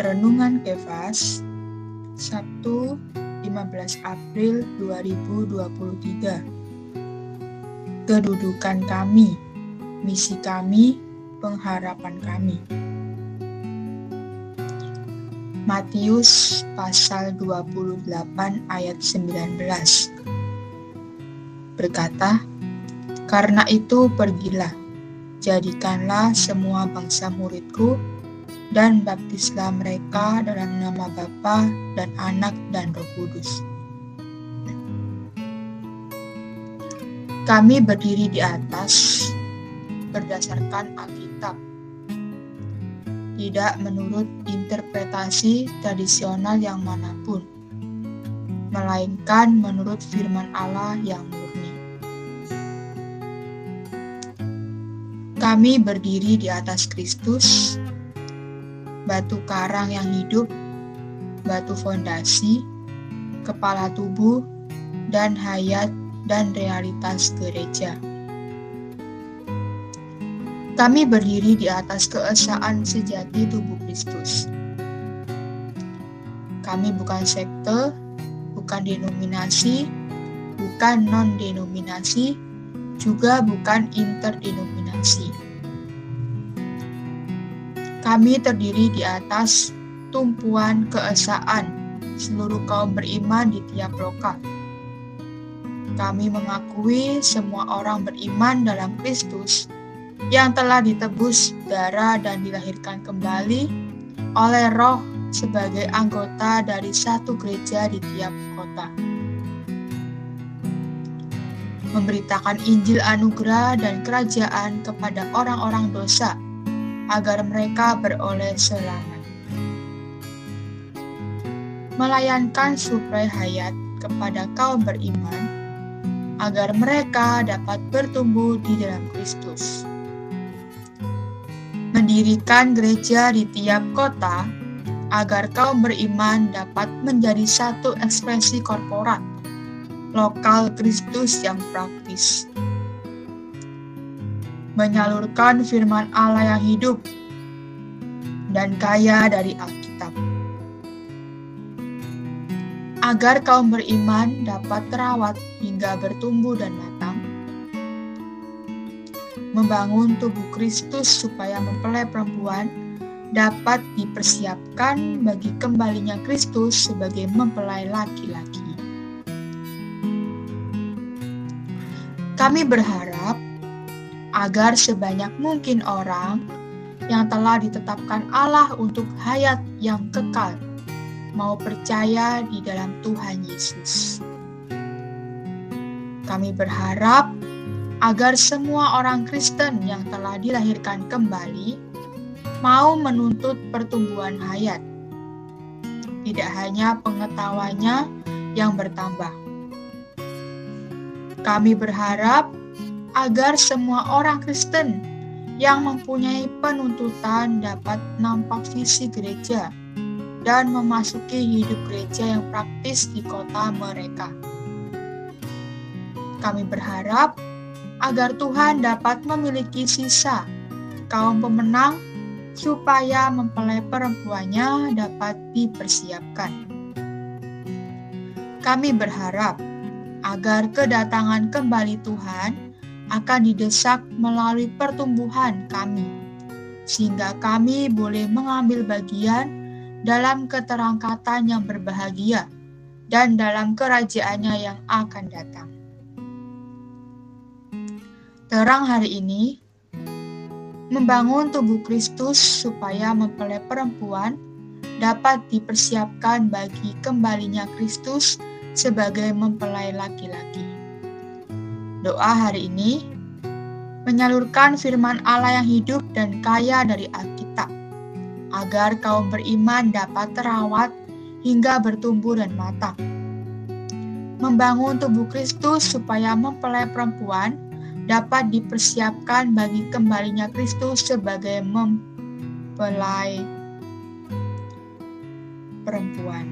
Renungan Kefas Sabtu 15 April 2023 Kedudukan kami, misi kami, pengharapan kami. Matius pasal 28 ayat 19 berkata, Karena itu pergilah, jadikanlah semua bangsa muridku, dan baptislah mereka dalam nama Bapa dan Anak dan Roh Kudus. Kami berdiri di atas berdasarkan Alkitab, tidak menurut interpretasi tradisional yang mana pun, melainkan menurut firman Allah yang murni. Kami berdiri di atas Kristus batu karang yang hidup, batu fondasi, kepala tubuh, dan hayat dan realitas gereja. Kami berdiri di atas keesaan sejati tubuh Kristus. Kami bukan sekte, bukan denominasi, bukan non-denominasi, juga bukan interdenominasi kami terdiri di atas tumpuan keesaan seluruh kaum beriman di tiap lokal. Kami mengakui semua orang beriman dalam Kristus yang telah ditebus darah dan dilahirkan kembali oleh roh sebagai anggota dari satu gereja di tiap kota. Memberitakan Injil anugerah dan kerajaan kepada orang-orang dosa agar mereka beroleh selamat. Melayankan suplai hayat kepada kaum beriman, agar mereka dapat bertumbuh di dalam Kristus. Mendirikan gereja di tiap kota, agar kaum beriman dapat menjadi satu ekspresi korporat, lokal Kristus yang praktis menyalurkan firman Allah yang hidup dan kaya dari Alkitab. Agar kaum beriman dapat terawat hingga bertumbuh dan matang, membangun tubuh Kristus supaya mempelai perempuan dapat dipersiapkan bagi kembalinya Kristus sebagai mempelai laki-laki. Kami berharap agar sebanyak mungkin orang yang telah ditetapkan Allah untuk hayat yang kekal mau percaya di dalam Tuhan Yesus. Kami berharap agar semua orang Kristen yang telah dilahirkan kembali mau menuntut pertumbuhan hayat, tidak hanya pengetahuannya yang bertambah. Kami berharap agar semua orang Kristen yang mempunyai penuntutan dapat nampak visi gereja dan memasuki hidup gereja yang praktis di kota mereka. Kami berharap agar Tuhan dapat memiliki sisa kaum pemenang supaya mempelai perempuannya dapat dipersiapkan. Kami berharap agar kedatangan kembali Tuhan akan didesak melalui pertumbuhan kami, sehingga kami boleh mengambil bagian dalam keterangkatan yang berbahagia dan dalam kerajaannya yang akan datang. Terang hari ini membangun tubuh Kristus supaya mempelai perempuan dapat dipersiapkan bagi kembalinya Kristus sebagai mempelai laki-laki. Doa hari ini menyalurkan firman Allah yang hidup dan kaya dari Alkitab, agar kaum beriman dapat terawat hingga bertumbuh dan matang. Membangun tubuh Kristus supaya mempelai perempuan dapat dipersiapkan bagi kembalinya Kristus sebagai mempelai perempuan.